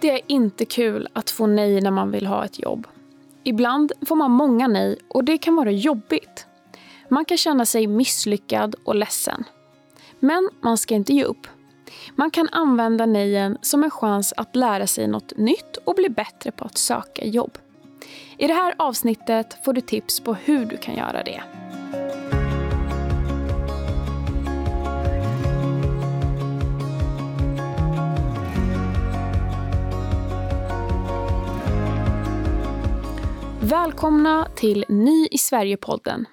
Det är inte kul att få nej när man vill ha ett jobb. Ibland får man många nej och det kan vara jobbigt. Man kan känna sig misslyckad och ledsen. Men man ska inte ge upp. Man kan använda nejen som en chans att lära sig något nytt och bli bättre på att söka jobb. I det här avsnittet får du tips på hur du kan göra det. Välkomna till Ny i Sverige-podden.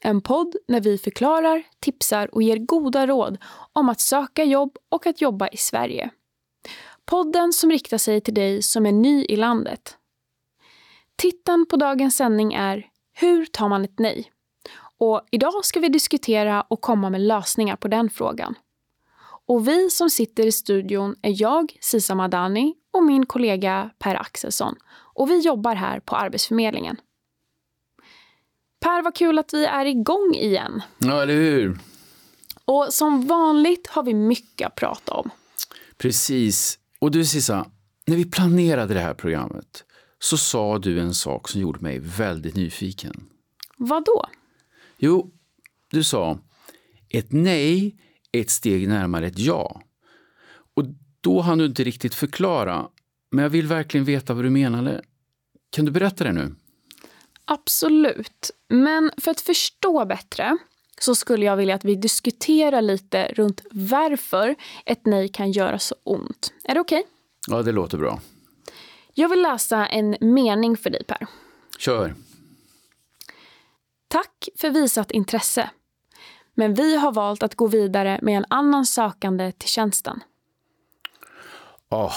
En podd när vi förklarar, tipsar och ger goda råd om att söka jobb och att jobba i Sverige. Podden som riktar sig till dig som är ny i landet. Titeln på dagens sändning är Hur tar man ett nej? Och idag ska vi diskutera och komma med lösningar på den frågan. Och vi som sitter i studion är jag, Sisa Madani, och min kollega Per Axelsson och vi jobbar här på Arbetsförmedlingen. Per, vad kul att vi är igång igen. Ja, eller hur? Och som vanligt har vi mycket att prata om. Precis. Och du Sissa, när vi planerade det här programmet så sa du en sak som gjorde mig väldigt nyfiken. Vad då? Jo, du sa ett nej är ett steg närmare ett ja. Och då hann du inte riktigt förklara, men jag vill verkligen veta vad du menade. Kan du berätta det nu? Absolut. Men för att förstå bättre så skulle jag vilja att vi diskuterar lite runt varför ett nej kan göra så ont. Är det okej? Okay? Ja, det låter bra. Jag vill läsa en mening för dig, Per. Kör. Tack för visat intresse. Men vi har valt att gå vidare med en annan sökande till tjänsten. Oh,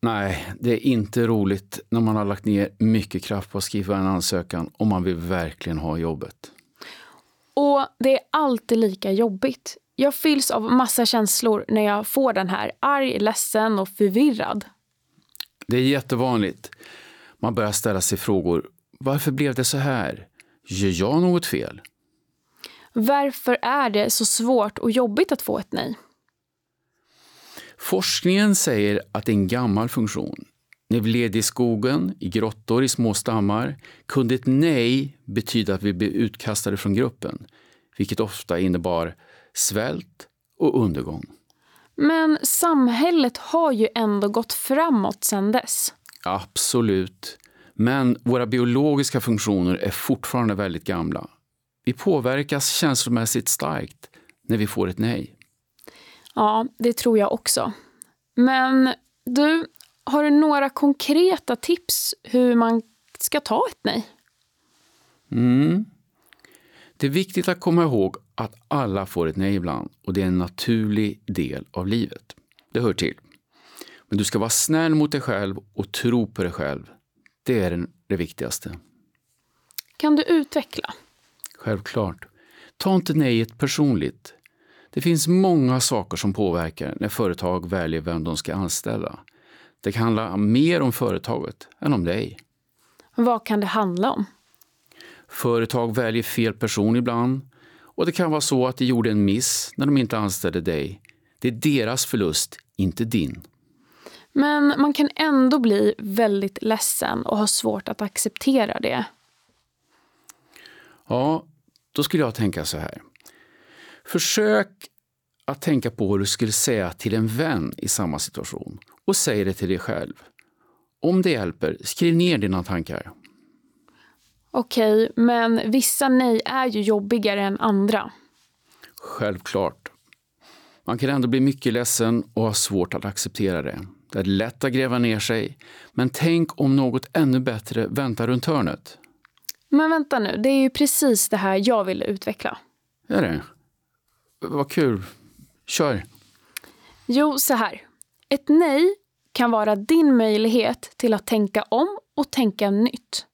nej, det är inte roligt när man har lagt ner mycket kraft på att skriva en ansökan och man vill verkligen ha jobbet. Och det är alltid lika jobbigt. Jag fylls av massa känslor när jag får den här arg, ledsen och förvirrad. Det är jättevanligt. Man börjar ställa sig frågor. Varför blev det så här? Gör jag något fel? Varför är det så svårt och jobbigt att få ett nej? Forskningen säger att det är en gammal funktion. När vi levde i skogen, i grottor, i små stammar kunde ett nej betyda att vi blev utkastade från gruppen, vilket ofta innebar svält och undergång. Men samhället har ju ändå gått framåt sedan dess. Absolut. Men våra biologiska funktioner är fortfarande väldigt gamla. Vi påverkas känslomässigt starkt när vi får ett nej. Ja, det tror jag också. Men du, har du några konkreta tips hur man ska ta ett nej? Mm. Det är viktigt att komma ihåg att alla får ett nej ibland och det är en naturlig del av livet. Det hör till. Men du ska vara snäll mot dig själv och tro på dig själv. Det är det viktigaste. Kan du utveckla? Självklart. Ta inte nejet personligt. Det finns många saker som påverkar när företag väljer vem de ska anställa. Det kan handla mer om företaget än om dig. Vad kan det handla om? Företag väljer fel person ibland och det kan vara så att de gjorde en miss när de inte anställde dig. Det är deras förlust, inte din. Men man kan ändå bli väldigt ledsen och ha svårt att acceptera det. Ja, då skulle jag tänka så här. Försök att tänka på vad du skulle säga till en vän i samma situation och säg det till dig själv. Om det hjälper, skriv ner dina tankar. Okej, men vissa nej är ju jobbigare än andra. Självklart. Man kan ändå bli mycket ledsen och ha svårt att acceptera det. Det är lätt att gräva ner sig, men tänk om något ännu bättre väntar runt hörnet. Men vänta nu, det är ju precis det här jag ville utveckla. Är det? Vad kul. Kör. Jo, så här. Ett nej kan vara din möjlighet till att tänka om och tänka nytt.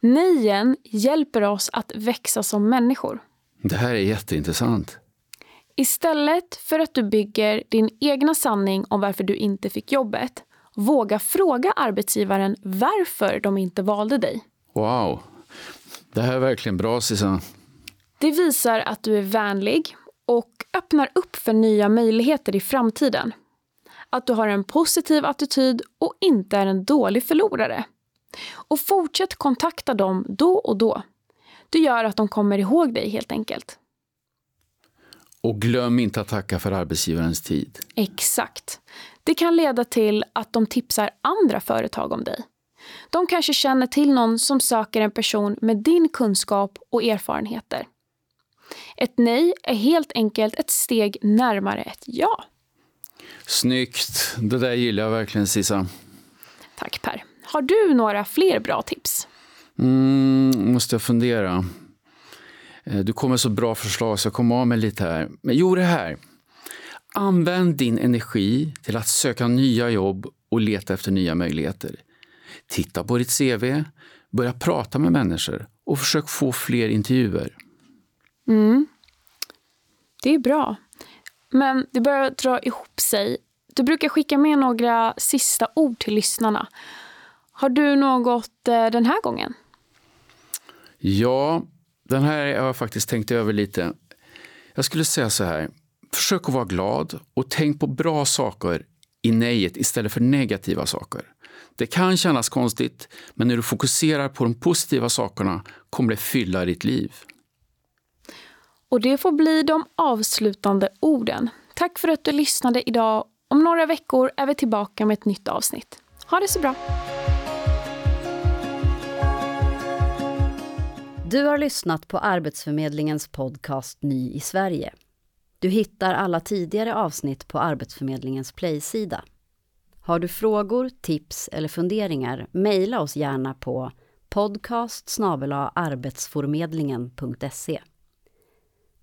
Nejen hjälper oss att växa som människor. Det här är jätteintressant. Istället för att du bygger din egna sanning om varför du inte fick jobbet, våga fråga arbetsgivaren varför de inte valde dig. Wow. Det här är verkligen bra, Susanne. Det visar att du är vänlig och öppnar upp för nya möjligheter i framtiden. att du har en positiv attityd och inte är en dålig förlorare. Och fortsätt kontakta dem då och då. Det gör att de kommer ihåg dig helt enkelt. Och glöm inte att tacka för arbetsgivarens tid. Exakt. Det kan leda till att de tipsar andra företag om dig. De kanske känner till någon som söker en person med din kunskap och erfarenheter. Ett nej är helt enkelt ett steg närmare ett ja. Snyggt! Det där gillar jag verkligen, Sisa. Tack Per. Har du några fler bra tips? Mm, måste jag fundera. Eh, du kommer så bra förslag så jag kommer av mig lite här. Men jo, det här. Använd din energi till att söka nya jobb och leta efter nya möjligheter. Titta på ditt CV, börja prata med människor och försök få fler intervjuer. Mm. Det är bra. Men det börjar dra ihop sig. Du brukar skicka med några sista ord till lyssnarna. Har du något eh, den här gången? Ja, den här har jag faktiskt tänkt över lite. Jag skulle säga så här. Försök att vara glad och tänk på bra saker i nejet istället för negativa saker. Det kan kännas konstigt, men när du fokuserar på de positiva sakerna kommer det fylla ditt liv. Och det får bli de avslutande orden. Tack för att du lyssnade idag. Om några veckor är vi tillbaka med ett nytt avsnitt. Ha det så bra! Du har lyssnat på Arbetsförmedlingens podcast Ny i Sverige. Du hittar alla tidigare avsnitt på Arbetsförmedlingens Play-sida. Har du frågor, tips eller funderingar, mejla oss gärna på podcast arbetsformedlingen.se.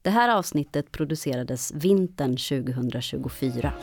Det här avsnittet producerades vintern 2024.